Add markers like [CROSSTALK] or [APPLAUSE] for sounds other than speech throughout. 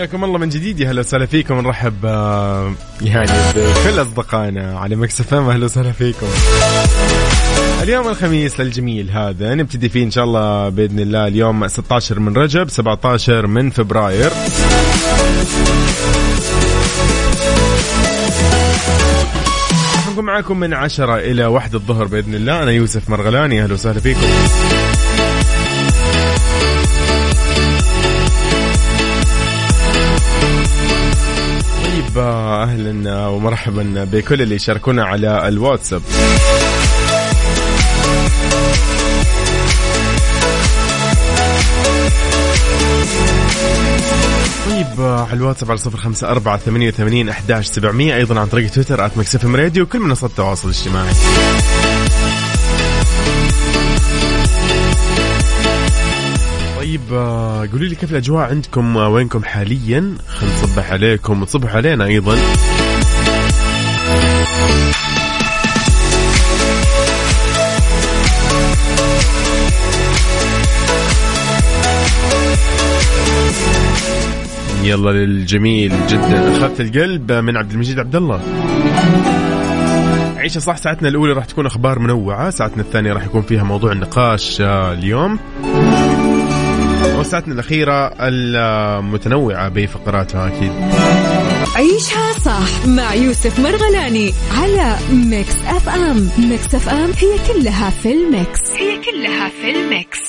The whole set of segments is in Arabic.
حياكم الله من جديد. يا هلا وسهلا فيكم. نرحب آه، يعني بكل أصدقائنا على Mix FM. أهلا وسهلا فيكم. اليوم الخميس الجميل هذا نبتدي فيه إن شاء الله بإذن الله. اليوم 16 من رجب 17 من فبراير. نكون معاكم من 10 إلى 1 الظهر بإذن الله. أنا يوسف مرغلاني. أهلا وسهلا فيكم. طيب أهلا ومرحبا بكل اللي يشاركونا على الواتساب. طيب على الواتساب على صفر خمسة أربعة ثمانية وثمانين أحداش سبعمية أيضا عن طريق تويتر آت مكسفم راديو وكل منصات التواصل الاجتماعي. طيب آه، قولوا لي كيف الأجواء عندكم؟ آه، وينكم حاليا؟ خلينا نصبح عليكم. وتصبحوا علينا أيضا. يلا للجميل جدا. أخذت القلب من عبد المجيد عبد الله. عيشة صح ساعتنا الأولى راح تكون أخبار منوعة ساعتنا الثانية راح يكون فيها موضوع النقاش آه، اليوم. وساعتنا الأخيرة المتنوعة بفقراتها أكيد. عيشها صح مع يوسف مرغلاني على Mix FM. Mix FM هي كلها في ال mix. هي كلها في ال mix.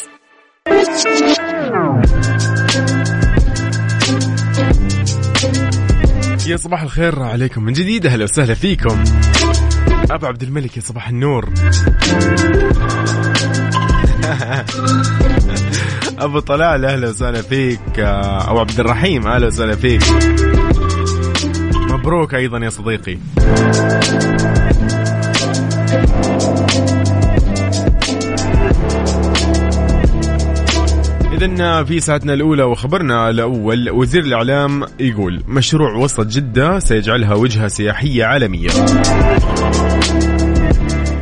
يا صباح الخير عليكم من جديد. أهلا وسهلا فيكم. أبو عبد الملك يا صباح النور. [LAUGHS] أبو طلال أهلا وسهلا فيك. أو عبد الرحيم أهلا وسهلا فيك. مبروك أيضا يا صديقي. إذا في ساعتنا الأولى وخبرنا الأول وزير الإعلام يقول مشروع وسط جدة سيجعلها وجهة سياحية عالمية.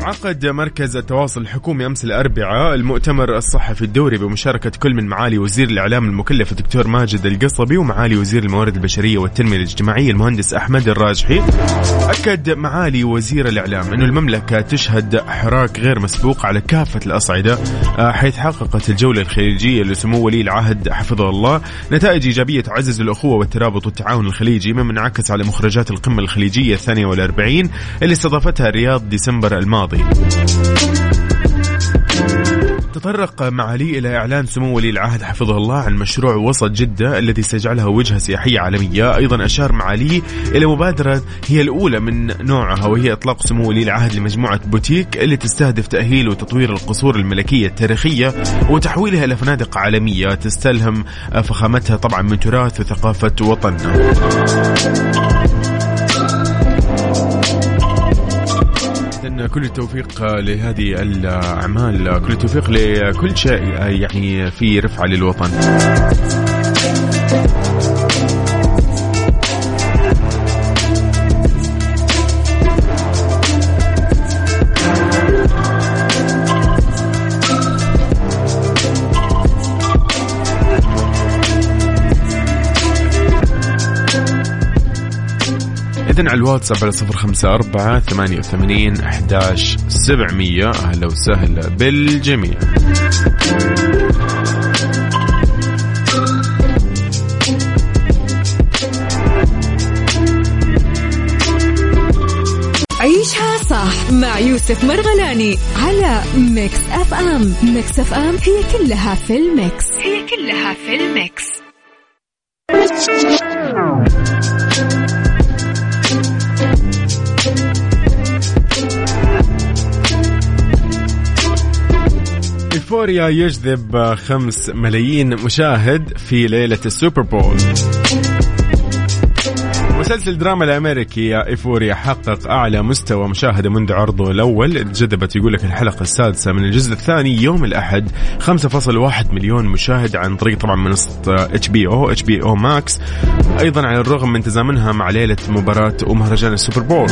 عقد مركز التواصل الحكومي أمس الأربعاء المؤتمر الصحفي الدوري بمشاركة كل من معالي وزير الإعلام المكلف الدكتور ماجد القصبي ومعالي وزير الموارد البشرية والتنمية الاجتماعية المهندس أحمد الراجحي. أكد معالي وزير الإعلام انه المملكة تشهد حراك غير مسبوق على كافة الأصعدة آه، حيث حققت الجولة الخليجية لسمو ولي العهد حفظه الله نتائج إيجابية تعزز الأخوة والترابط والتعاون الخليجي مما انعكس على مخرجات القمة الخليجية الثانية والأربعين اللي استضافتها الرياض ديسمبر الماضي. تطرق معالي إلى إعلان سمو ولي العهد حفظه الله عن مشروع وسط جدة الذي سيجعلها وجهة سياحية عالمية. أيضا أشار معالي إلى مبادرة هي الأولى من نوعها وهي إطلاق سمو ولي العهد لمجموعة بوتيك اللي تستهدف تأهيل وتطوير القصور الملكية التاريخية وتحويلها إلى فنادق عالمية تستلهم فخامتها طبعا من تراث وثقافة وطننا. كل التوفيق لهذه الأعمال كل التوفيق لكل شيء يعني في رفعة للوطن. بعدين على الواتساب على صفر خمسة أربعة ثمانية وثمانين أحداش سبعمية. أهلا وسهلا بالجميع. عيشها صح مع يوسف مرغلاني على Mix FM. Mix FM هي كلها في ال mix. هي كلها في ال mix. Euphoria يجذب خمس ملايين مشاهد في ليلة ال Super Bowl. مسلسل الدراما الأمريكي Euphoria حقق أعلى مستوى مشاهدة منذ عرضه الأول. جذبت يقول لك الحلقة السادسة من الجزء الثاني يوم الأحد. 5.1 مليون مشاهد عن طريق طبعا منصه إتش بي أو إتش بي أو ماكس. أيضا على الرغم من تزامنها مع ليلة مباراة ومهرجان ال Super Bowl.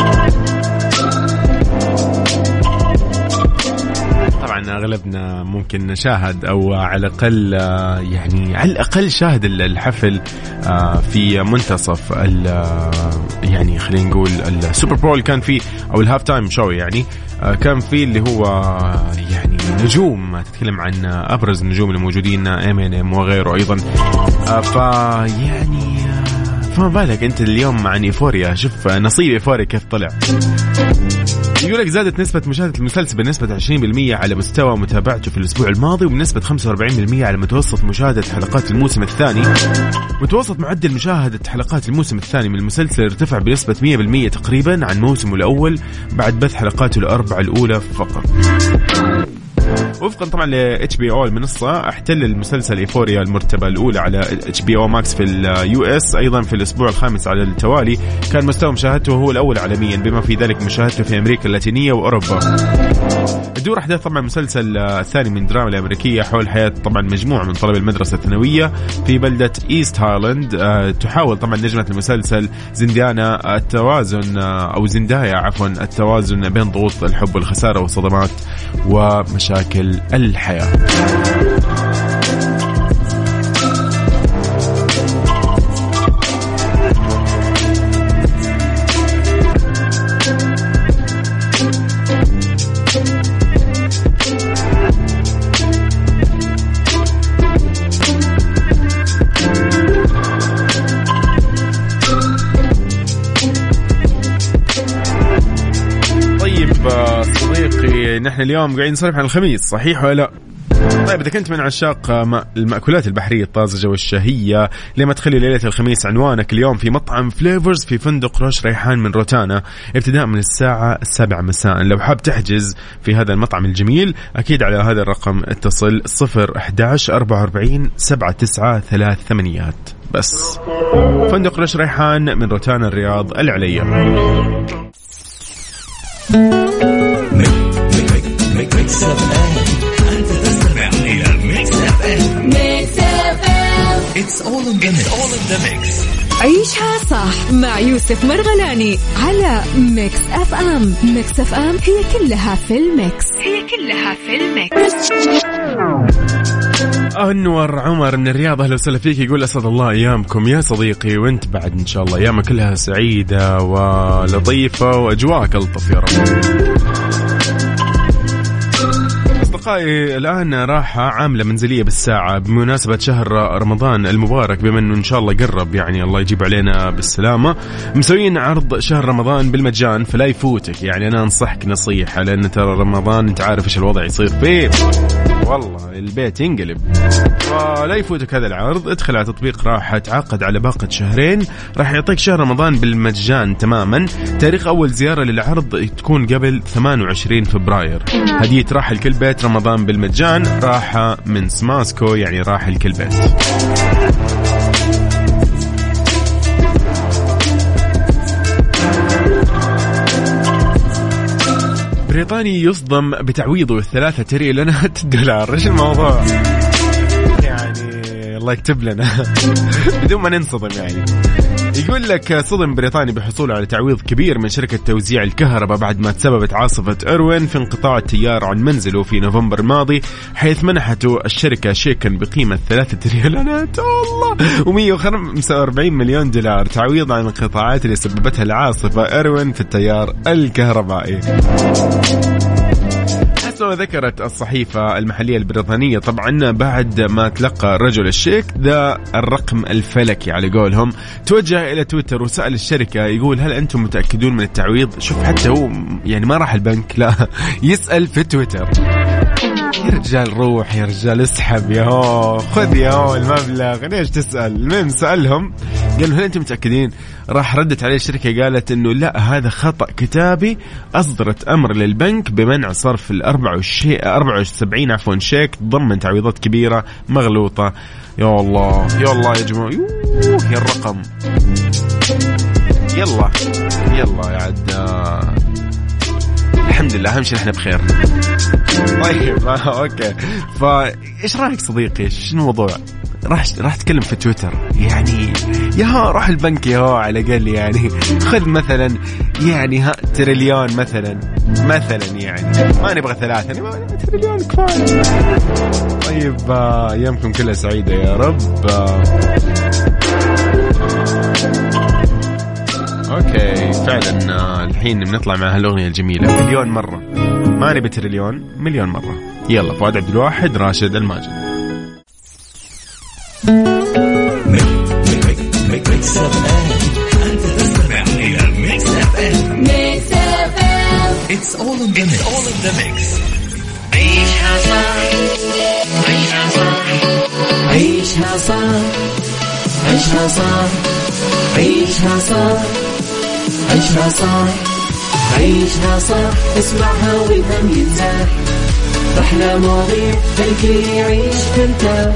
أغلبنا ممكن شاهد أو على الأقل آه، يعني على الأقل شاهد الحفل آه، في منتصف آه، يعني خلينا نقول ال Super Bowl كان في أو ال halftime show يعني كان في اللي هو يعني نجوم تتكلم عن أبرز النجوم الموجودين ام ان ام وغيره أيضا. فيعني فما بالك انت اليوم عن Euphoria شوف نصيب Euphoria كيف طلع يقول لك زادت نسبة مشاهدة المسلسل بنسبة 20% على مستوى متابعته في الأسبوع الماضي وبنسبة 45% على متوسط مشاهدة حلقات الموسم الثاني. متوسط معدل مشاهدة حلقات الموسم الثاني من المسلسل ارتفع بنسبة 100% تقريبا عن موسمه الأول بعد بث حلقاته الأربع الأولى فقط. وفقا طبعا ل HBO المنصة أحتل المسلسل Euphoria المرتبة الأولى على HBO Max في ال US أيضا في الأسبوع الخامس على التوالي. كان مستوى مشاهدته هو الأول عالميا بما في ذلك مشاهدته في أمريكا اللاتينية وأوروبا. تدور أحداث طبعا المسلسل الثاني من الدراما الأمريكية حول حياة طبعا مجموعة من طلاب المدرسة الثانوية في بلدة East Highland أه تحاول طبعا نجمه المسلسل زنديانا التوازن أه أو زندايا عفوا التوازن بين ضغوط الحب والخسارة والصدمات ومشاكل الحياة. نحن اليوم قاعدين نسولف عن الخميس صحيح ولا لا؟ طيب إذا كنت من عشاق المأكولات البحرية الطازجة والشهية لما تخلي ليلة الخميس عنوانك اليوم في مطعم فليفرز في فندق رش ريحان من روتانا ابتداء من الساعة السابعة مساء. لو حاب تحجز في هذا المطعم الجميل أكيد على هذا الرقم اتصل 0 11 44 7 9 3 ثمانيات بس. فندق رش ريحان من روتانا الرياض العليا. Mix FM انت تستمع إلى Mix FM Mix FM it's all in the mix عيشها صح مع يوسف مرغلاني على Mix FM. Mix FM هي كلها في ال mix. هي كلها في ال mix. أنور عمر من الرياض أهلا وسهلا فيك. يقول أسعد الله أيامكم. يا صديقي وأنت بعد إن شاء الله أيامك كلها سعيدة ولطيفة وأجواءك ألطف يا رب. أصدقائي الآن راحة عاملة منزلية بالساعة بمناسبة شهر رمضان المبارك بما أنه إن شاء الله قرب يعني الله يجيب علينا بالسلامة. مسويين عرض شهر رمضان بالمجان فلا يفوتك. يعني أنا أنصحك نصيحة لأن ترى رمضان أنت عارف إيش الوضع يصير فيه. والله البيت ينقلب. ولا يفوتك هذا العرض. ادخل على تطبيق راحة تعقد على باقة شهرين. راح يعطيك شهر رمضان بالمجان تماما. تاريخ أول زيارة للعرض تكون قبل 28 فبراير. هدية راحة لكل بيت رمضان بالمجان. راحة من سماسكو يعني راحة لكل بيت. بريطاني يصدم بتعويضه الثلاثة تريليونات [LAUGHS] دولار. إيش الموضوع؟ يعني الله يكتب لنا. [LAUGHS] بدون ما ننصدم يعني. يقول لك صدم بريطاني بحصوله على تعويض كبير من شركة توزيع الكهرباء بعد ما تسببت عاصفة إروين في انقطاع التيار عن منزله في نوفمبر الماضي حيث منحته الشركة شيكا بقيمة ثلاثة [LAUGHS] ريالات. الله! و145 مليون دولار تعويض عن الانقطاعات اللي سببتها العاصفة إروين في التيار الكهربائي. حسب ذكرت الصحيفة المحلية البريطانية. طبعا بعد ما تلقى رجل الشيك ذا الرقم الفلكي على قولهم. توجه إلى تويتر وسأل الشركة يقول هل أنتم متأكدون من التعويض؟ شوف حتى هو يعني ما راح البنك لا. [LAUGHS] يسأل في تويتر. يا رجال روح يا رجال اسحب يا هو خذ يا هو المبلغ. ليش تسأل؟ المهم سألهم قالوا هل أنتم متأكدين؟ راح ردت عليه الشركة قالت أنه لا هذا خطأ كتابي أصدرت أمر للبنك بمنع صرف ال 74 عفوا شيك ضمن تعويضات كبيرة مغلوطة. يا الله يا الله يا جماعة. يوه يا الرقم. يلا يلا يا عد الحمد لله أهم شيء إحنا بخير. طيب [LAUGHS] أوكي. فايش رأيك صديقي؟ شنو الموضوع راح راح اتكلم في تويتر. يعني يا ها روح البنك يا ها على الأقل يعني. خذ مثلا يعني ها تريليون مثلا. مثلا يعني. ما نبغى ثلاثة نبغى تريليون كفاية. طيب آه، ايامكم كلها سعيدة يا رب. آه. أوكي فعلا آه، الحين بنطلع مع هالأغنية الجميلة. مليون مرة. ما نبي تريليون مليون مرة. يلا فؤاد عبد الواحد راشد الماجد. It's all in the mix. all in the mix. عيشها صح عيشها صح عيشها صح عيشها صح عيشها صح عيشها صح عيشها صح اسمعها والهم ينزاح أحلى مواضيع الكل يعيش ترتاح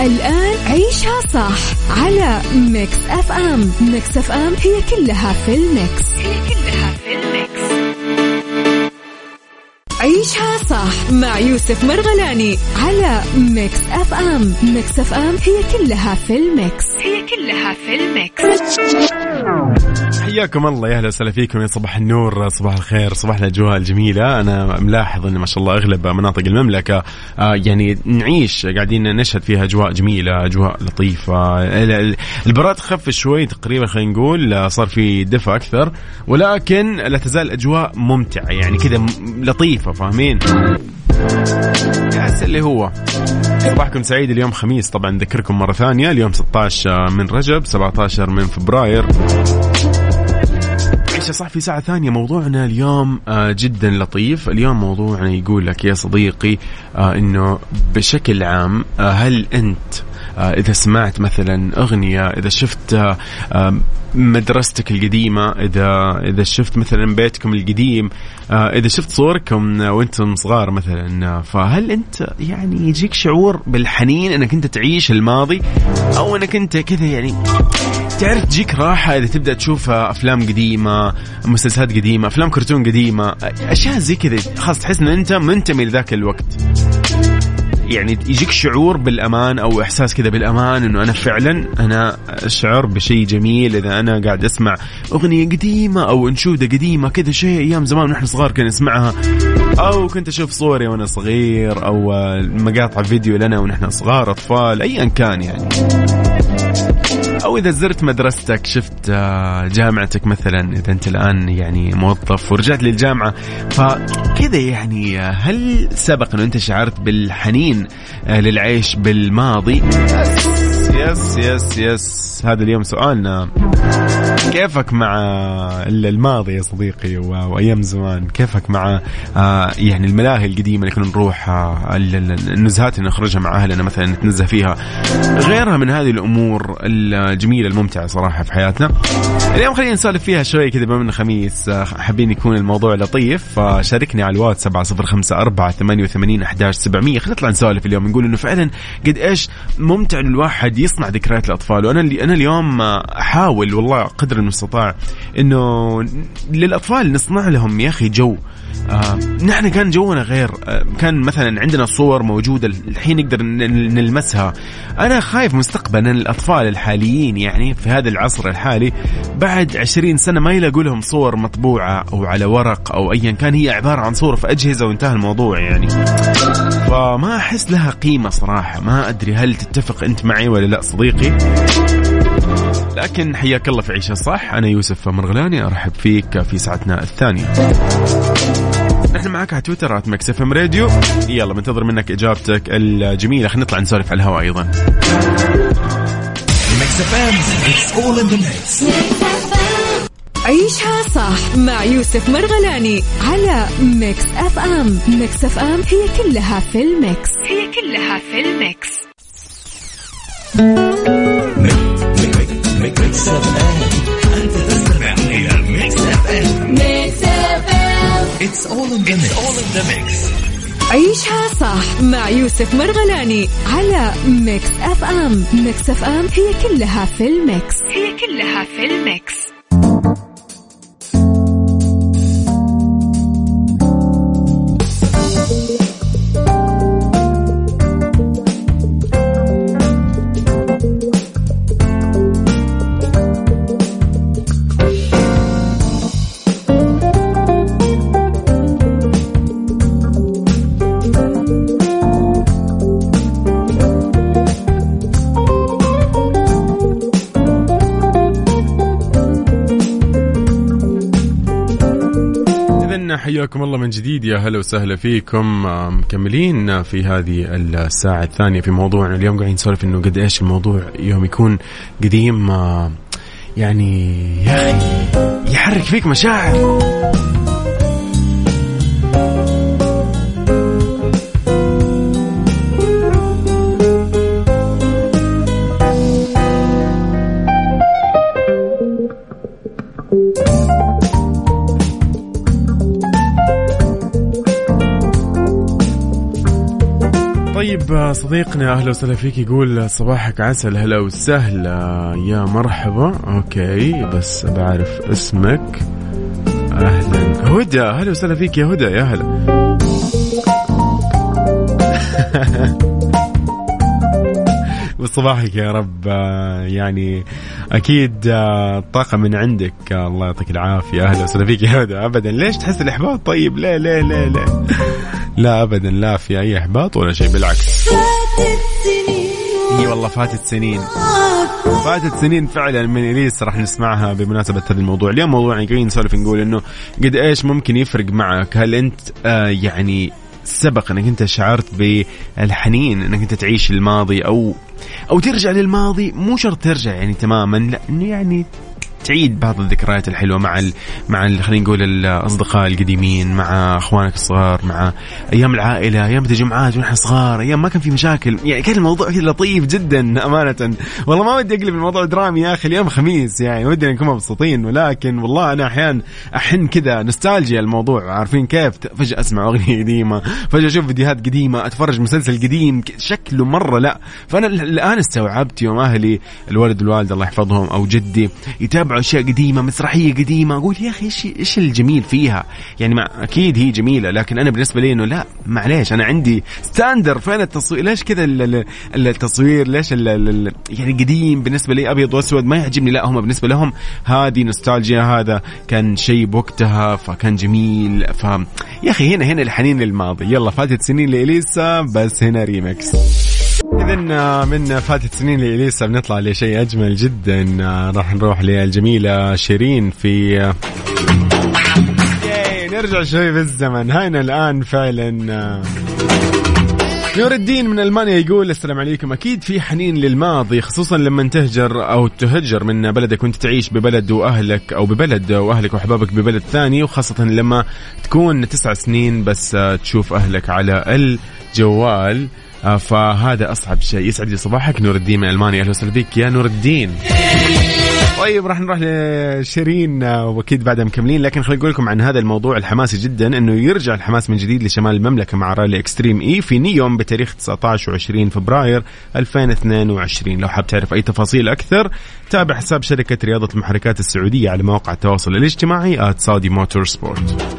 الآن عيشها صح على Mix FM. Mix FM هي كلها في ال mix. هي كلها في ال mix. عيشها صح مع يوسف مرغلاني على Mix FM. Mix FM هي كلها في ال mix. هي كلها في ال mix. حياكم الله. يا أهلا وسهلا فيكم. يا صباح النور صباح الخير صباح الأجواء الجميلة. أنا ملاحظ إن ما شاء الله أغلب مناطق المملكة آه يعني نعيش قاعدين نشهد فيها أجواء جميلة أجواء لطيفة. البراد خف شوي تقريبا خلينا نقول آه، صار في دفء أكثر ولكن لا تزال الاجواء ممتعة يعني كذا لطيفة فاهمين؟ يأس اللي هو. صباحكم سعيد. اليوم خميس. طبعا نذكركم مرة ثانية. اليوم 16 من رجب 17 من فبراير. عيشة صح في ساعة ثانية. موضوعنا اليوم آه، جدا لطيف. اليوم موضوعنا يقول لك يا صديقي آه، إنه بشكل عام آه، هل أنت إذا سمعت مثلا أغنية إذا شفت مدرستك القديمة إذا إذا شفت مثلا بيتكم القديم إذا شفت صوركم وأنتم صغار مثلا فهل أنت يعني يجيك شعور بالحنين أنك أنت تعيش الماضي؟ أو أنك أنت كذا يعني تعرف تجيك راحة إذا تبدأ تشوف أفلام قديمة مسلسلات قديمة أفلام كرتون قديمة أشياء زي كذا خلاص تحس أن أنت منتمي لذاك الوقت. يعني يجيك شعور بالأمان أو إحساس كذا بالأمان إنه أنا فعلا أنا أشعر بشيء جميل إذا أنا قاعد أسمع أغنية قديمة أو أنشودة قديمة كذا شيء أيام زمان ونحن صغار كنا نسمعها. أو كنت أشوف صوري وأنا صغير أو مقاطع فيديو لنا ونحن صغار أطفال ايا كان يعني. أو إذا زرت مدرستك شفت آه، جامعتك مثلا إذا أنت الآن يعني موظف ورجعت للجامعة فكذا يعني آه، هل سبق إنه أنت شعرت بالحنين آه، للعيش بالماضي؟ يس yes yes yes هذا اليوم سؤالنا. كيفك مع الماضي يا صديقي وأيام زمان؟ كيفك مع آه، يعني الملاهي القديمة اللي كنا نروحها النزهات اللي نخرجها مع أهلنا مثلا نتنزه فيها؟ غيرها من هذه الأمور الجميلة الممتعة صراحة في حياتنا. اليوم خلينا نسولف فيها شوي كذا بما انه خميس آه، حابين يكون الموضوع لطيف. فشاركني على الواتس 7054 88 11700 خلينا نطلع نسولف اليوم نقول إنه فعلا قد إيش ممتع الواحد يصنع ذكريات الأطفال. وأنا اللي أنا اليوم أحاول والله قدر المستطاع إنه للأطفال نصنع لهم يا أخي جو. آه نحن كان جونا غير. آه كان مثلا عندنا صور موجودة الحين نقدر نلمسها. أنا خايف مستقبلا الأطفال الحاليين يعني في هذا العصر الحالي بعد عشرين سنة ما يلاقوا لهم صور مطبوعة أو على ورق أو أيا كان. هي عبارة عن صور في أجهزة وانتهى الموضوع يعني. فما أحس لها قيمة صراحة. ما أدري هل تتفق أنت معي ولا لا صديقي. لكن حياك الله في عيشها صح. أنا يوسف مرغلاني أرحب فيك في ساعتنا الثانية. نحن معك على تويتر at Mix FM Radio. يلا بنتظر منك إجابتك الجميلة. خلينا نطلع نسولف على الهواء أيضا. عيشها صح مع يوسف مرغلاني على Mix FM. Mix FM هي كلها في ال mix. هي كلها في ال mix. Mix F انت تستمع إلى Mix F Mix F all in the mix عيشها صح مع يوسف مرغلاني على Mix FM Mix FM هي كلها في ال mix. هي كلها في ال mix. حياكم الله من جديد. يا هلا وسهلا فيكم. مكملين في هذه الساعة الثانية في موضوعنا. اليوم قاعدين نسولف إنه قد إيش الموضوع يوم يكون قديم. يعني يا أخي يحرك فيك مشاعر. طيب صديقنا أهلا وسهلا فيك يقول صباحك عسل هلا وسهلا يا مرحبا. أوكي بس بعرف اسمك. أهلا. هدى أهلا وسهلا فيك يا هدى يا هلا. [LAUGHS] وصباحك يا رب يعني أكيد طاقة من عندك. الله يعطيك العافية. أهلا وسهلا فيك يا هدى. ابدا ليش تحس الإحباط طيب؟ لا لا لا لا. لا ابدا لا في أي إحباط ولا شيء بالعكس. إي والله فاتت سنين. فاتت سنين فعلا من إليس راح نسمعها بمناسبة هذا الموضوع. اليوم موضوعنا قاعدين نسولف نقول إنه قد إيش ممكن يفرق معك؟ هل أنت آه يعني سبق إنك أنت شعرت بالحنين إنك أنت تعيش الماضي أو أو ترجع للماضي؟ مو شرط ترجع يعني تماما لا انه يعني تعيد بعض الذكريات الحلوة مع ال مع ال خلينا نقول الأصدقاء القديمين مع أخوانك الصغار مع أيام العائلة أيام التجمعات ونحن صغار أيام ما كان في مشاكل. يعني كان الموضوع لطيف جدا أمانة. والله ما ودي أقلب الموضوع درامي يا أخي اليوم خميس يعني. ودي نكون مبسوطين ولكن والله أنا أحيانا أحن كذا نستالجيا الموضوع. عارفين كيف؟ فجأة أسمع أغنية قديمة فجأة أشوف فيديوهات قديمة أتفرج مسلسل قديم شكله مرة لا. فأنا الآن استوعبت يوم أهلي الولد والوالدة الله يحفظهم أو جدي يتابعوا أشياء قديمة مسرحية قديمة. أقول يا أخي إيش إيش الجميل فيها؟ يعني ما أكيد هي جميلة لكن أنا بالنسبة لي إنه لا معليش أنا عندي standard فين التصوير؟ ليش كذا التصوير؟ ليش ال يعني قديم بالنسبة لي أبيض وأسود ما يعجبني. لا هم بالنسبة لهم هذه نوستالجيا هذا كان شيء بوقتها فكان جميل ف يا أخي هنا هنا الحنين للماضي. يلا فاتت سنين لإليسا بس هنا ريمكس إذا من فاتت سنين لإليسا بنطلع لشيء أجمل جدا راح نروح للجميلة شيرين في نرجع شوي بالزمن. هاينا الآن فعلا نور الدين من ألمانيا يقول السلام عليكم. أكيد في حنين للماضي خصوصا لما تهجر أو تهجر من بلدك وأنت تعيش ببلد وأهلك أو ببلد وأهلك وأحبابك ببلد ثاني وخاصة لما تكون تسع سنين بس تشوف أهلك على الجوال. آه، فهذا أصعب شيء. يسعد لي صباحك نور الدين من ألمانيا. أهلا وسهلا فيك يا نور الدين. طيب راح نروح لشيرين آه، وأكيد بعدها مكملين لكن خليني أقول لكم عن هذا الموضوع الحماسي جدا إنه يرجع الحماس من جديد لشمال المملكة مع رالي Extreme E في نيوم بتاريخ 19 و20 فبراير 2022 لو حاب تعرف أي تفاصيل أكثر تابع حساب شركة رياضة المحركات السعودية على مواقع التواصل الاجتماعي @saudi motorsport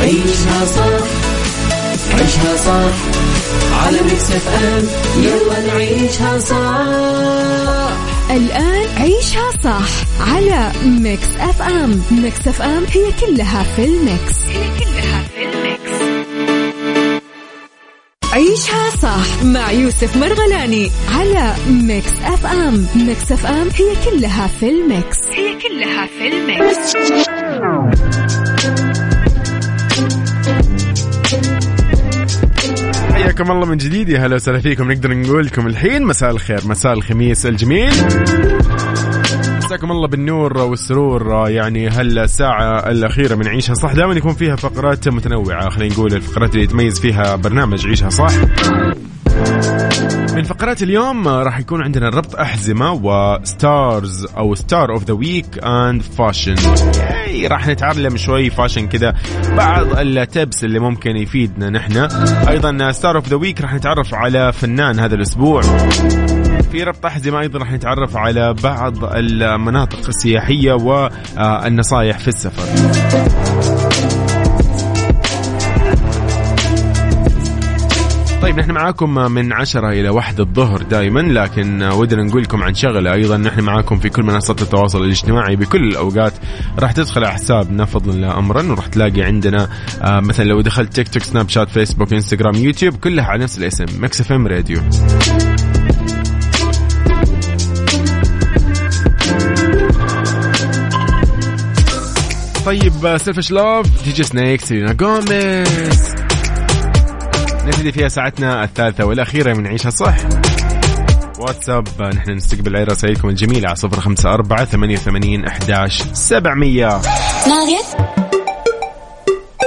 عيشها صح عيشها صح. على Mix FM يلا نعيشها صح. الآن عيشها صح على Mix FM Mix FM هي كلها في ال mix. هي كلها في ال mix. عيشها صح مع يوسف مرغلاني على Mix FM Mix FM هي كلها في ال mix. هي كلها في ال mix. حياكم الله من جديد. يا هلا وسهلا فيكم. نقدر نقول لكم الحين مساء الخير. مساء الخميس الجميل. مساكم الله بالنور والسرور. يعني هالساعة الأخيرة من عيشها صح. دائما يكون فيها فقرات متنوعة. خلينا نقول الفقرات اللي يتميز فيها برنامج عيشها صح. من فقرات اليوم راح يكون عندنا ربط أحزمة و stars أو star of the week and fashion راح نتعلم شوي fashion كذا. بعض ال tips اللي ممكن يفيدنا نحن. أيضا star of the week راح نتعرف على فنان هذا الأسبوع. في ربط أحزمة أيضا راح نتعرف على بعض المناطق السياحية والنصائح في السفر. طيب نحن معاكم من عشرة إلى واحد الظهر دائما لكن ودنا نقول لكم عن شغلة. أيضا نحن معاكم في كل منصات التواصل الاجتماعي بكل الأوقات. راح تدخل على حسابنا فضلا لا أمرا وراح تلاقي عندنا آه، مثلا لو دخلت تيك توك سناب شات فيسبوك إنستغرام يوتيوب كلها على نفس الاسم Mix FM Radio. طيب Selfish Love DJ Snake Selena Gomez نبتدي فيها ساعتنا الثالثة والأخيرة من عيشها صح. واتساب نحن نستقبل على رسائلكم الجميلة على صفر خمسة أربعة ثمانية وثمانين أحداش سبعمية.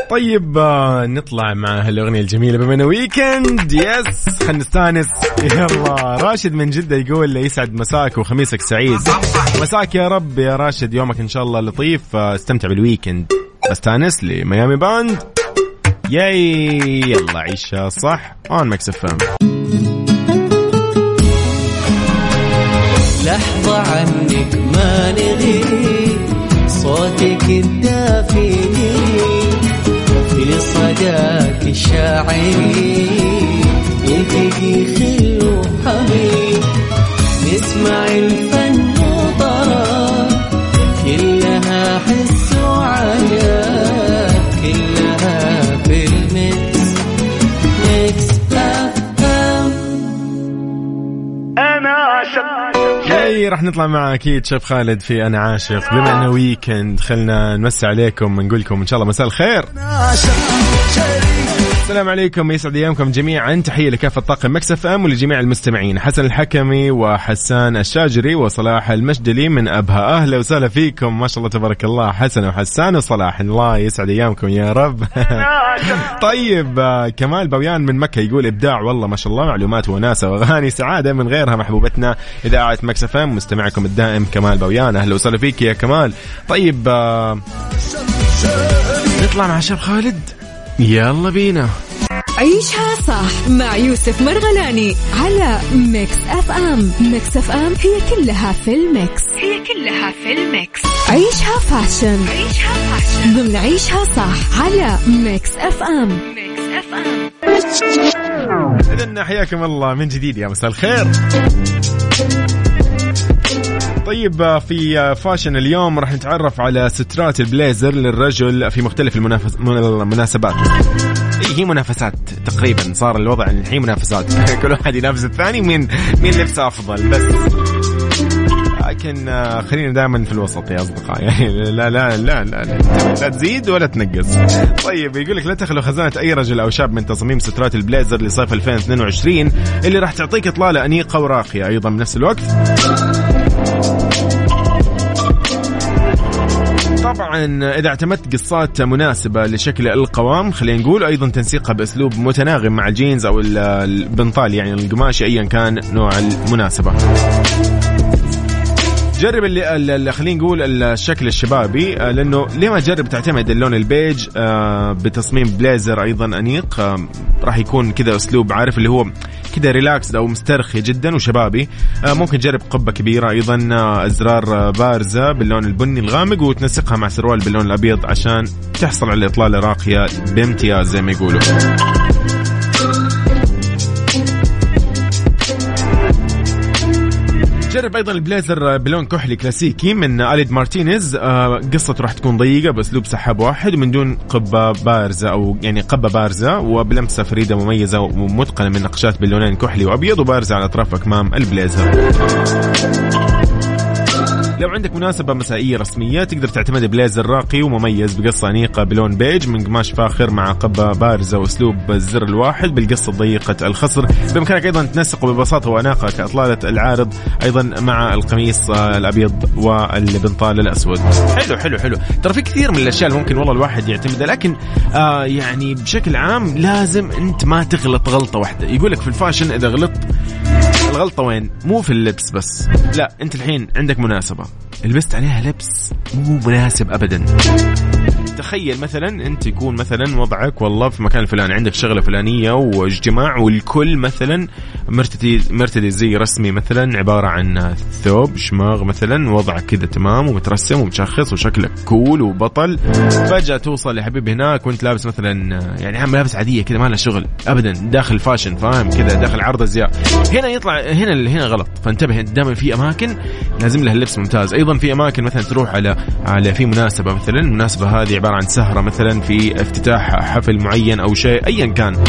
طيب نطلع مع هالأغنية الجميلة بما إنه weekend yes خلينا نستأنس. يلا راشد من جدة يقول يسعد مساك وخميسك سعيد. مساك يا رب يا راشد يومك إن شاء الله لطيف. استمتع بال weekend استانس ل Miami Band. yay يلا عيشها صح on Mix FM لحظة عنك ما نغي صوتك الدافئ في صداك الشاعري يلتقي خل وحبيب نسمع الفن وطرا كلها حس وعجب راح نطلع مع أكيد شاب خالد في أنا عاشق. بما إنه weekend خلنا نمسي عليكم ونقول لكم إن شاء الله مساء الخير. السلام عليكم يسعد أيامكم جميعا. تحية لكافة طاقم Mix FM ولجميع المستمعين. حسن الحكمي وحسان الشاجري وصلاح المشدلي من أبها. أهلا وسهلا فيكم. ما شاء الله تبارك الله. حسن وحسان وصلاح. الله يسعد أيامكم يا رب. [LAUGHS] طيب آه، كمال بويان من مكة يقول إبداع. والله ما شاء الله معلومات وناسة وأغاني سعادة من غيرها محبوبتنا. إذاعة Mix FM مستمعكم الدائم كمال بويان أهلا وسهلا فيك يا كمال. طيب آه، نطلع مع شاب خالد. يلا بينا. عيشها صح مع يوسف مرغلاني على Mix FM. Mix FM هي كلها في ال mix. هي كلها في ال mix. عيشها fashion. عيشها fashion. ضمن عيشها صح على Mix FM. Mix F M. اذا حياكم الله من جديد يا مساء الخير. طيب في فاشن اليوم راح نتعرف على سترات البليزر للرجل في مختلف المنافس... المناسبات. هي منافسات تقريبا صار الوضع الحين منافسات. [LAUGHS] كل واحد ينافس الثاني مين مين لبسه أفضل بس. لكن آه، خلينا دائما في الوسط يا أصدقاء. [LAUGHS] يعني لا لا لا لا لا, لا تزيد ولا تنقص. طيب يقول لك لا تخلو خزانة أي رجل أو شاب من تصاميم سترات البليزر لصيف 2022 اللي راح تعطيك إطلالة أنيقة وراقية أيضا بنفس الوقت. طبعا إذا اعتمدت قصات مناسبة لشكل القوام خلينا نقول أيضا تنسيقها بأسلوب متناغم مع الجينز أو البنطال يعني القماش ايا كان نوع المناسبة. جرب اللي خلينا نقول الشكل الشبابي آه، لأنه ليه ما تجرب تعتمد اللون البيج آه، بتصميم بليزر أيضا أنيق آه، راح يكون كذا أسلوب عارف اللي هو كذا relax أو مسترخي جدا وشبابي. ممكن تجرب قبة كبيرة أيضا أزرار بارزة باللون البني الغامق وتنسقها مع سروال باللون الأبيض عشان تحصل على إطلالة راقية بامتياز زي ما يقولوا. جرب أيضا البليزر بلون كحلي كلاسيكي من Alled-Martinez. آه، قصته راح تكون ضيقة باسلوب سحاب واحد ومن دون قبة بارزة أو يعني قبة بارزة وبلمسة فريدة مميزة ومتقنة من نقشات باللونين كحلي وأبيض وبارزة على أطراف أكمام البليزر. لو عندك مناسبة مسائية رسمية تقدر تعتمد بليزر راقي ومميز بقصة أنيقة بلون بيج من قماش فاخر مع قبة بارزة وأسلوب الزر الواحد بالقصة ضيقة الخصر. بإمكانك أيضا تنسقه ببساطة وأناقة كإطلالة العارض أيضا مع القميص الأبيض والبنطال الأسود. حلو حلو حلو. ترى في كثير من الأشياء اللي ممكن والله الواحد يعتمدها لكن آه يعني بشكل عام لازم أنت ما تغلط غلطة واحدة. يقول لك في ال fashion إذا غلطت الغلطة وين؟ مو في اللبس بس. لا أنت الحين عندك مناسبة. لبست عليها لبس مو مناسب أبدا. تخيل مثلا أنت يكون مثلا وضعك والله في مكان الفلاني عندك شغلة فلانية واجتماع والكل مثلا مرتدي مرتدي زي رسمي مثلا عبارة عن ثوب شماغ مثلا وضعك كذا تمام ومترسم ومتشخص وشكلك كول وبطل. فجأة توصل يا حبيبي هناك وأنت لابس مثلا يعني عم ملابس عادية كذا ما لها شغل ابدا داخل فاشن فاهم كذا داخل عرض أزياء. هنا يطلع هنا هنا غلط. فانتبه دائما في أماكن لازم لها اللبس ممتاز. أيضا في أماكن مثلا تروح على على في مناسبة مثلا المناسبه هذه عبارة عن سهرة مثلا في افتتاح حفل معين أو شيء ايا كان.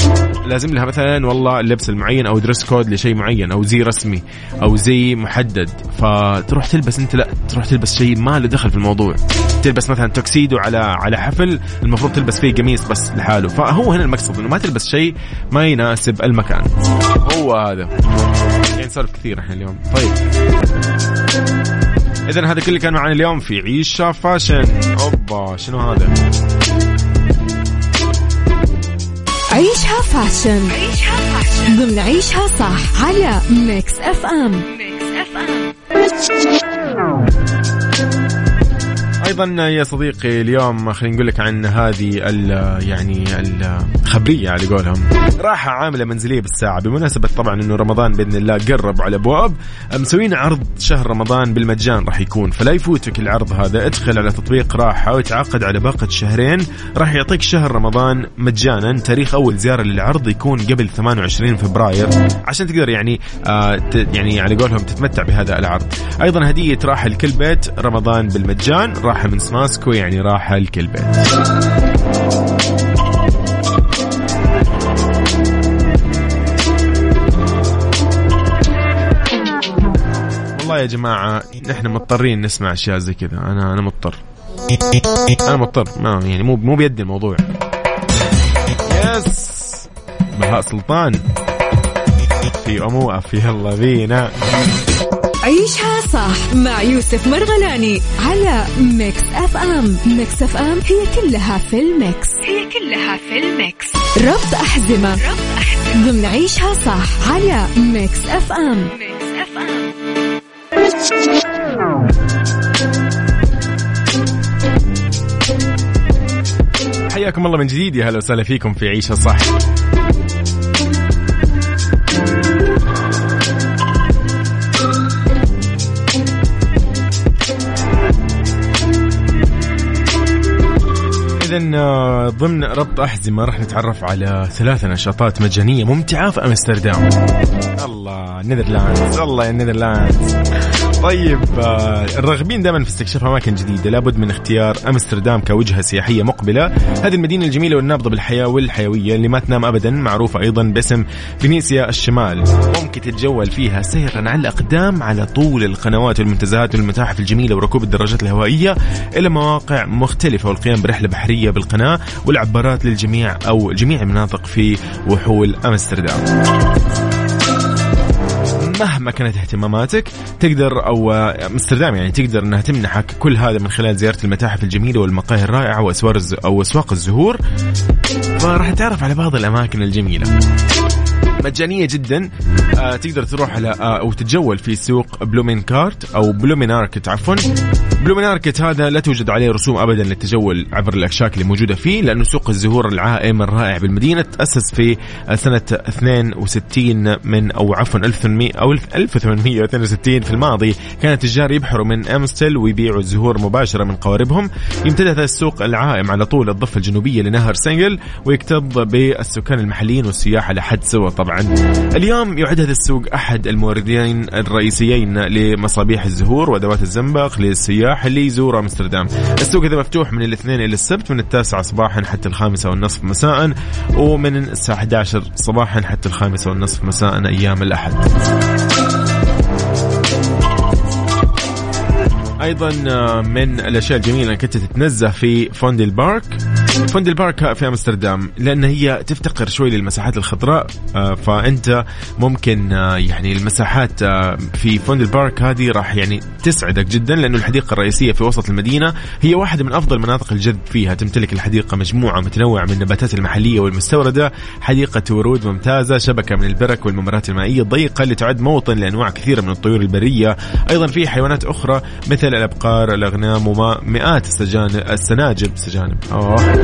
لازم لها مثلا والله اللبس المعين أو dress code لشيء معين أو زي رسمي أو زي محدد. فتروح تلبس أنت لا تروح تلبس شيء ما له دخل في الموضوع. تلبس مثلا توكسيدو على على حفل المفروض تلبس فيه قميص بس لحاله. فهو هنا المقصد إنه ما تلبس شيء ما يناسب المكان. هو هذا. يعني نسولف كثير إحنا اليوم. طيب. اذا هذا كل اللي كان معنا اليوم في عيشها fashion أوبا شنو هذا؟ عيشها fashion عيشها fashion ضمن عيشها صح على Mix FM Mix FM. أيضا يا صديقي اليوم خلينا نقول لك عن هذه ال يعني الخبريه على قولهم. راحة عاملة منزلية بالساعة. بمناسبة طبعا إنه رمضان بإذن الله قرب على أبواب مسوين عرض شهر رمضان بالمجان راح يكون. فلا يفوتك العرض هذا. ادخل على تطبيق راحة وتعاقد على باقة شهرين. راح يعطيك شهر رمضان مجانا. تاريخ أول زيارة للعرض يكون قبل 28 فبراير. عشان تقدر يعني آه يعني على قولهم تتمتع بهذا العرض. أيضا هدية راحة لكل بيت رمضان بالمجان. راح راحة من سماسكو يعني راحة لكل بيت. والله يا جماعة نحن مضطرين نسمع أشياء زي كذا. أنا أنا مضطر. أنا مضطر. ما يعني مو مو بيدي الموضوع. yes بهاء سلطان. في أموءة في يلا بينا عيشها صح مع يوسف مرغلاني على Mix FM. Mix FM هي كلها في ال mix. هي كلها في ال mix. ربط أحزمة ربط أحزمة. ضمن عيشها صح على Mix FM. Mix اف ام. حياكم الله من جديد يا هلا وسهلا فيكم في عيشها صح. آه، ضمن ربط أحزمة راح نتعرف على ثلاث نشاطات مجانية ممتعة في أمستردام. الله نذرلاندز الله يا نذرلاندز طيب آه، الراغبين دائما في استكشاف أماكن جديدة لابد من اختيار أمستردام كوجهة سياحية مقبلة. هذه المدينة الجميلة والنابضة بالحياة والحيوية اللي ما تنام ابدا معروفه أيضا باسم فينيسيا الشمال. ممكن تتجول فيها سيرا على الأقدام على طول القنوات والمنتزهات والمتاحف الجميلة وركوب الدراجات الهوائية إلى مواقع مختلفة والقيام برحلة بحرية بالقناة والعبارات للجميع أو جميع المناطق في وحول أمستردام. مهما كانت اهتماماتك تقدر أو امستردام يعني تقدر إنها تمنحك كل هذا من خلال زيارة المتاحف الجميلة والمقاهي الرائعة وأسوار أو أسواق الزهور. فراح تتعرف على بعض الأماكن الجميلة. مجانية جدا. آه تقدر تروح على آه أو تتجول في سوق بلومين كارت أو بلومين أركت عفوا. بلومين أركت هذا لا توجد عليه رسوم أبدا للتجول عبر الأكشاك اللي موجودة فيه لأنه سوق الزهور العائم الرائع بالمدينة تأسس في سنة 62 من أو عفوا 1800 أو 1862 في الماضي. كان التجار يبحروا من أمستل ويبيعوا الزهور مباشرة من قواربهم. يمتد السوق العائم على طول الضفة الجنوبية لنهر سنجل ويكتظ بالسكان المحليين والسياح على حد سوا طبعا. اليوم يعد هذا السوق أحد الموردين الرئيسيين لمصابيح الزهور وأدوات الزنبق للسياح اللي يزور أمستردام. السوق هذا مفتوح من الاثنين إلى السبت من التاسعة صباحا حتى الخامسة والنصف مساء ومن الساعة 11 صباحا حتى الخامسة والنصف مساء أيام الأحد. أيضا آه، من الأشياء الجميلة أنك أنت تتنزه في فوندل بارك. فوندل بارك في أمستردام لأن هي تفتقر شوي للمساحات الخضراء آه، فأنت ممكن آه، يعني المساحات في فوندل بارك هذه راح يعني تسعدك جدا لأنه الحديقة الرئيسية في وسط المدينة هي واحدة من أفضل مناطق الجذب فيها. تمتلك الحديقة مجموعة متنوعة من النباتات المحلية والمستوردة حديقة ورود ممتازة شبكة من البرك والممرات المائية الضيقة اللي تعد موطن لأنواع كثيرة من الطيور البرية. أيضا في حيوانات أخرى مثل الأبقار الأغنام ومئات السجانب السناجب. سجانب. أوه.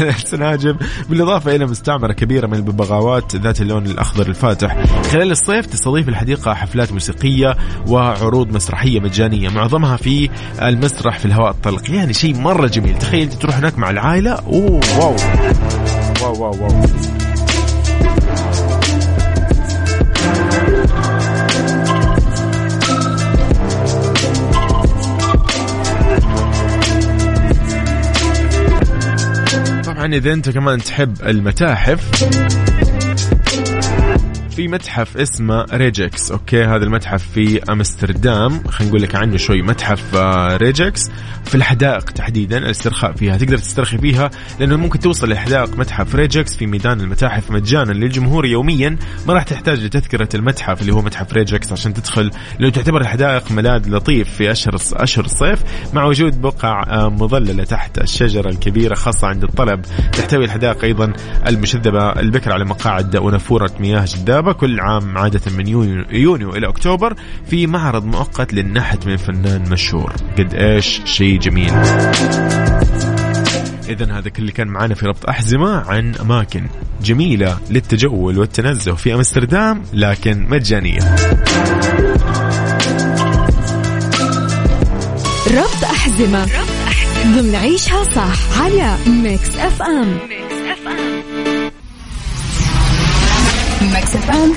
السناجب بالإضافة إلى مستعمرة كبيرة من الببغاوات ذات اللون الأخضر الفاتح. خلال الصيف تستضيف الحديقة حفلات موسيقية وعروض مسرحية مجانية. معظمها في المسرح في الهواء الطلق. يعني شيء مرة جميل. تخيل تروح هناك مع العائلة. أوه wow. wow wow, wow. طبعا إذا أنت كمان تحب المتاحف في متحف اسمه ريجكس okay؟ هذا المتحف في أمستردام. خلينا نقول لك عنه شوي. متحف آه، ريجكس. في الحدائق تحديدا الاسترخاء فيها. تقدر تسترخي فيها لأنه ممكن توصل لحدائق متحف ريجكس في ميدان المتاحف مجانا للجمهور يوميا. ما راح تحتاج لتذكرة المتحف اللي هو متحف ريجكس عشان تدخل لأنه تعتبر الحدائق ملاذ لطيف في أشهر أشهر الصيف. مع وجود بقع آه، مظللة تحت الشجرة الكبيرة خاصة عند الطلب تحتوي الحدائق أيضا المشذبة البكر على مقاعد ونافورة مياه جذابه الكتابة كل عام عادة من يونيو, يونيو إلى أكتوبر في معرض مؤقت للنحت من فنان مشهور. قد إيش؟ شيء جميل. إذا هذا كل اللي كان معنا في ربط أحزمة عن أماكن جميلة للتجول والتنزه في أمستردام لكن مجانية. ربط أحزمة. ربط أحزمة. ضمن عيشها صح على Mix FM. Mix Mix FM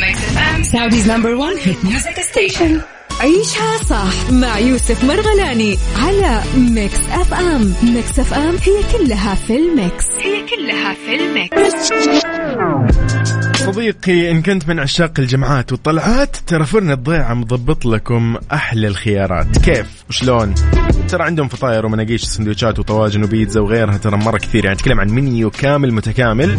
Mix F M Saudi's number 1 hit music station عيشها صح مع يوسف مرغلاني على Mix FM Mix FM هي كلها في ال mix. هي كلها في ال mix. صديقي إن كنت من عشاق الجمعات والطلعات ترى فرن الضيعة مضبط لكم أحلى الخيارات. كيف؟ وشلون؟ ترى عندهم فطاير ومناقيش سندوتشات وطواجن وبيتزا وغيرها ترى مرة كثير. يعني تكلم عن منيو كامل متكامل.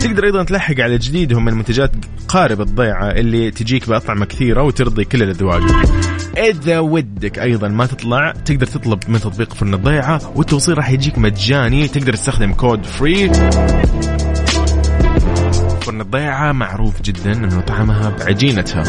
تقدر أيضا تلحق على جديدهم من منتجات قارب الضيعة اللي تجيك بأطعمة كثيرة وترضي كل الأذواق. إذا ودك أيضا ما تطلع تقدر تطلب من تطبيق فرن الضيعة والتوصيل راح يجيك مجاني. تقدر تستخدم code free فرن الضيعة معروف جدا أنه طعمها بعجينتها.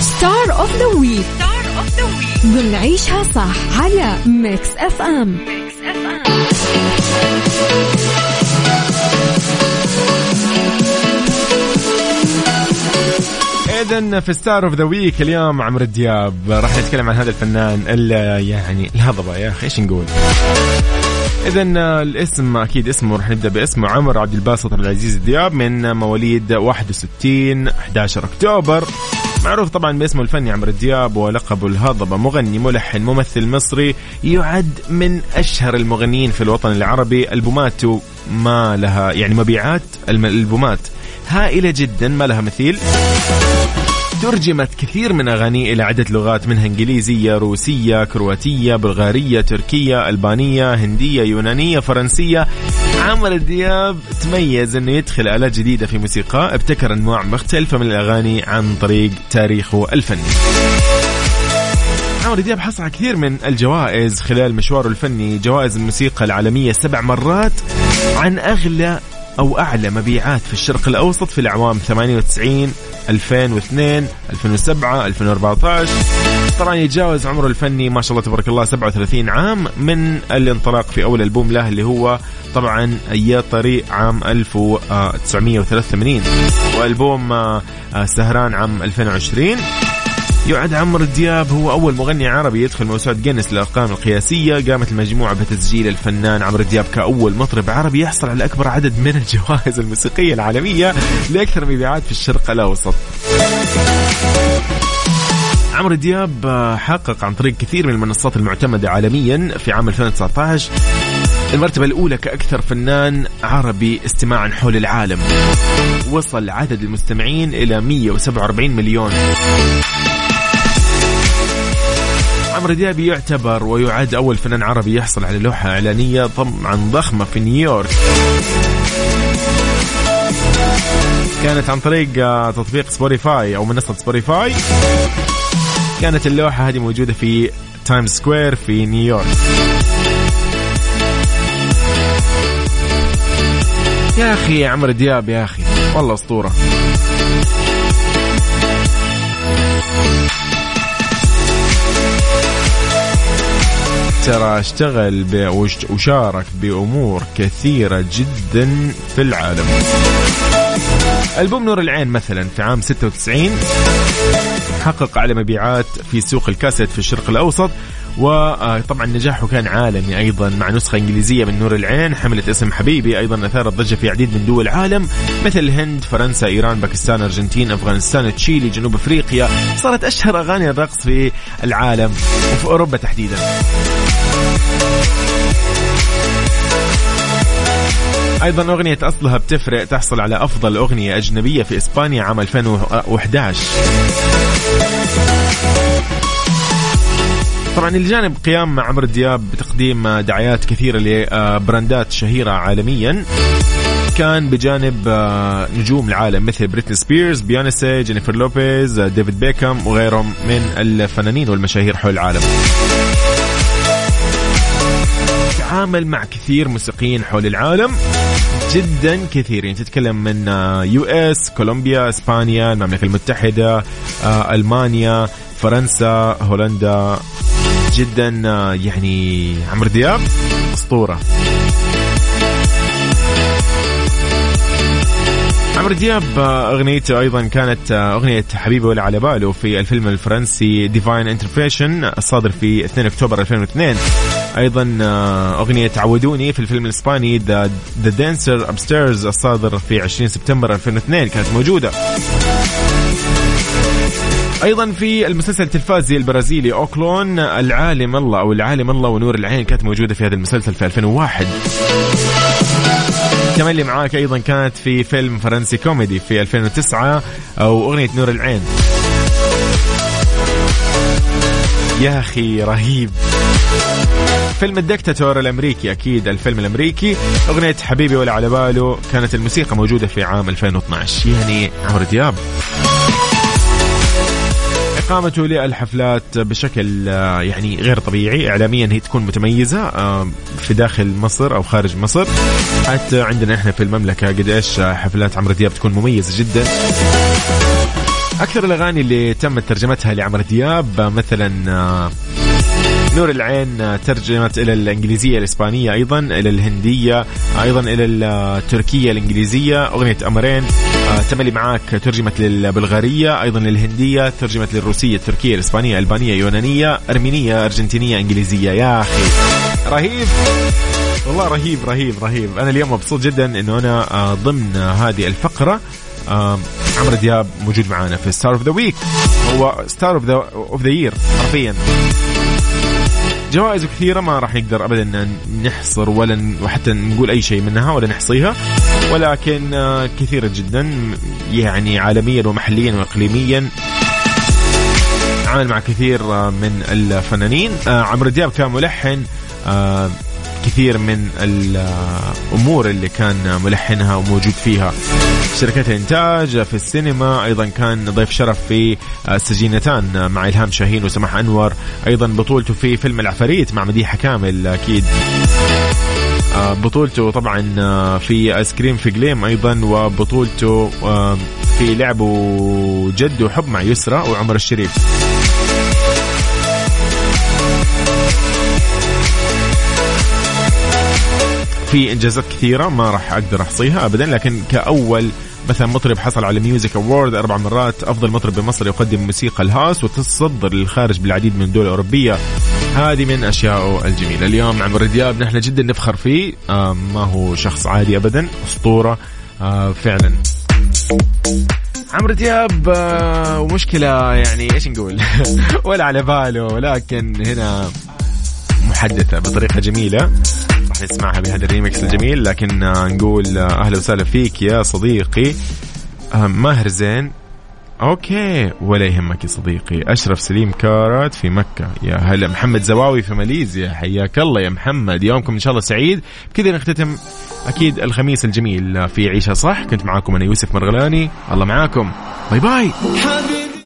star of the week star of the week ضمن عيشها صح على Mix FM Mix FM اذا في star of the week اليوم عمرو دياب. راح نتكلم عن هذا الفنان يعني الهضبة يا أخي إيش نقول؟ اذا الاسم أكيد اسمه راح نبدأ باسمه. عمر عبد الباسط العزيز دياب من مواليد 61 11 أكتوبر. معروف طبعا باسمه الفني عمرو دياب ولقبه الهضبة. مغني ملحن ممثل مصري يعد من أشهر المغنيين في الوطن العربي. ألبوماته ما لها يعني مبيعات الالبومات هائلة جدا ما لها مثيل. ترجمت كثير من أغانيه إلى عدة لغات منها إنجليزية روسية كرواتية بلغارية تركية ألبانية هندية يونانية فرنسية. عمرو دياب تميز أنه يدخل آلات جديدة في موسيقى ابتكر أنواع مختلفة من الأغاني عن طريق تاريخه الفني عمرو دياب حصل على كثير من الجوائز خلال مشواره الفني جوائز الموسيقى العالمية سبع مرات عن أغلى أو أعلى مبيعات في الشرق الأوسط في الأعوام 98 2002 2007 2014 طبعا يتجاوز عمره الفني ما شاء الله تبارك الله 37 عام من الانطلاق في أول ألبوم له اللي هو طبعا يا طريق عام 1983 وألبوم آه، سهران عام 2020 يعد عمرو دياب هو أول مغني عربي يدخل موسوعة جينيس للأرقام القياسية. قامت المجموعة بتسجيل الفنان عمرو دياب كأول مطرب عربي يحصل على أكبر عدد من الجوائز الموسيقية العالمية لأكثر مبيعات في الشرق الأوسط. عمرو دياب حقق عن طريق كثير من المنصات المعتمدة عالميا في عام 2019 المرتبة الأولى كأكثر فنان عربي استماعا حول العالم. وصل عدد المستمعين إلى 147 مليون. عمرو دياب يعتبر ويعد أول فنان عربي يحصل على لوحة إعلانية طبعا ضخمة في نيويورك. كانت عن طريق آه، تطبيق سبوتيفاي أو منصة سبوتيفاي كانت اللوحة هذه موجودة في Times Square في نيويورك. يا أخي عمرو دياب يا أخي والله أسطورة. ترى اشتغل وشارك بأمور كثيرة جدا في العالم. ألبوم نور العين مثلا في عام 96 حقق أعلى مبيعات في سوق الكاسيت في الشرق الأوسط. وطبعا نجاحه كان عالمي أيضا مع نسخة إنجليزية من نور العين حملت اسم حبيبي أيضا اثارت ضجه في عديد من دول العالم مثل الهند فرنسا إيران باكستان أرجنتين أفغانستان تشيلي جنوب أفريقيا صارت أشهر أغاني الرقص في العالم وفي أوروبا تحديدا. أيضا أغنية أصلها بتفرق تحصل على أفضل أغنية أجنبية في إسبانيا عام 2011 طبعا إلى جانب قيام عمرو دياب بتقديم دعايات كثيرة لبراندات شهيرة عالميا كان بجانب آه، نجوم العالم مثل بريتني سبيرز بيونسي جينيفر لوبيز آه، ديفيد بيكم وغيرهم من الفنانين والمشاهير حول العالم. تعامل مع كثير موسيقيين حول العالم جدا كثيرين تتكلم من U آه، S كولومبيا إسبانيا المملكة المتحدة ألمانيا فرنسا هولندا. جدا آه، يعني عمرو دياب. أسطورة. عمرو دياب آه، أغنيته أيضا كانت آه، أغنية حبيبي ولا على باله في الفيلم الفرنسي Divine Intervention الصادر في 2 أكتوبر 2002 أيضا أغنية عودوني في الفيلم الإسباني The Dancer Upstairs الصادر في 20 سبتمبر 2002 كانت موجودة. أيضا في المسلسل التلفازي البرازيلي أوكلون العالم الله أو العالم الله ونور العين كانت موجودة في هذا المسلسل في 2001 كمان اللي معاك أيضا كانت في فيلم فرنسي كوميدي في 2009 أو أغنية نور العين. يا أخي رهيب. فيلم الدكتاتور الأمريكي أكيد الفيلم الأمريكي. أغنية حبيبي ولا على باله كانت الموسيقى موجودة في عام 2012 يعني عمرو دياب. إقامته للحفلات بشكل آه، يعني غير طبيعي. إعلاميا هي تكون متميزة آه، في داخل مصر أو خارج مصر. حتى عندنا إحنا في المملكة قد إيش حفلات عمرو دياب تكون مميزة جدا. أكثر الأغاني اللي تم ترجمتها لعمرو دياب مثلا آه، نور العين ترجمت إلى الإنجليزية الإسبانية أيضا إلى الهندية أيضا إلى التركية الإنجليزية. أغنية أمرين تملي معاك ترجمت للبلغارية أيضا للهندية ترجمت للروسية التركية الإسبانية ألبانية يونانية أرمينية أرجنتينية إنجليزية. يا أخي رهيب! والله رهيب رهيب رهيب. أنا اليوم مبسوط جدا انه أنا ضمن هذه الفقرة عمرو دياب موجود معانا في star of the week هو star of the of the year حرفيا. جوائز كثيرة ما راح نقدر ابدا نحصر ولا وحتى نقول أي شيء منها ولا نحصيها. ولكن آه، كثيرة جدا يعني عالميا ومحليا واقليميا. عمل مع كثير آه، من الفنانين. آه، عمرو دياب كان ملحن. كثير من الأمور اللي كان ملحنها وموجود فيها. شركات الانتاج في السينما أيضا كان ضيف شرف في السجينتان مع إلهام شاهين وسماح أنور. أيضا بطولته في فيلم العفاريت مع مديحة كامل أكيد. آه، بطولته طبعا في آيس كريم في جليم أيضا وبطولته آه، في لعب وجد وحب مع يسرى وعمر الشريف. في إنجازات كثيرة ما راح أقدر أحصيها ابدا لكن كأول مثلا مطرب حصل على Music Award أربع مرات أفضل مطرب بمصر يقدم موسيقى ال House وتصدر للخارج بالعديد من الدول الأوروبية. هذه من أشيائه الجميلة. اليوم عمرو دياب نحن جدا نفخر فيه. آه ما هو شخص عادي ابدا أسطورة آه فعلا. عمرو دياب آه ومشكلة يعني إيش نقول؟ [LAUGHS] ولا على باله ولكن هنا محدثة بطريقة جميلة. راح نسمعها بهذا الريمكس الجميل لكن آه، نقول آه، أهلا وسهلا فيك يا صديقي آه، ماهر زين. okay ولا يهمك يا صديقي. أشرف سليم كارات في مكة. يا هلا محمد زواوي في ماليزيا. حياك الله يا محمد. يومكم إن شاء الله سعيد. كذا نختتم أكيد الخميس الجميل في عيشة صح. كنت معاكم أنا يوسف مرغلاني. الله معاكم. باي باي. حبيب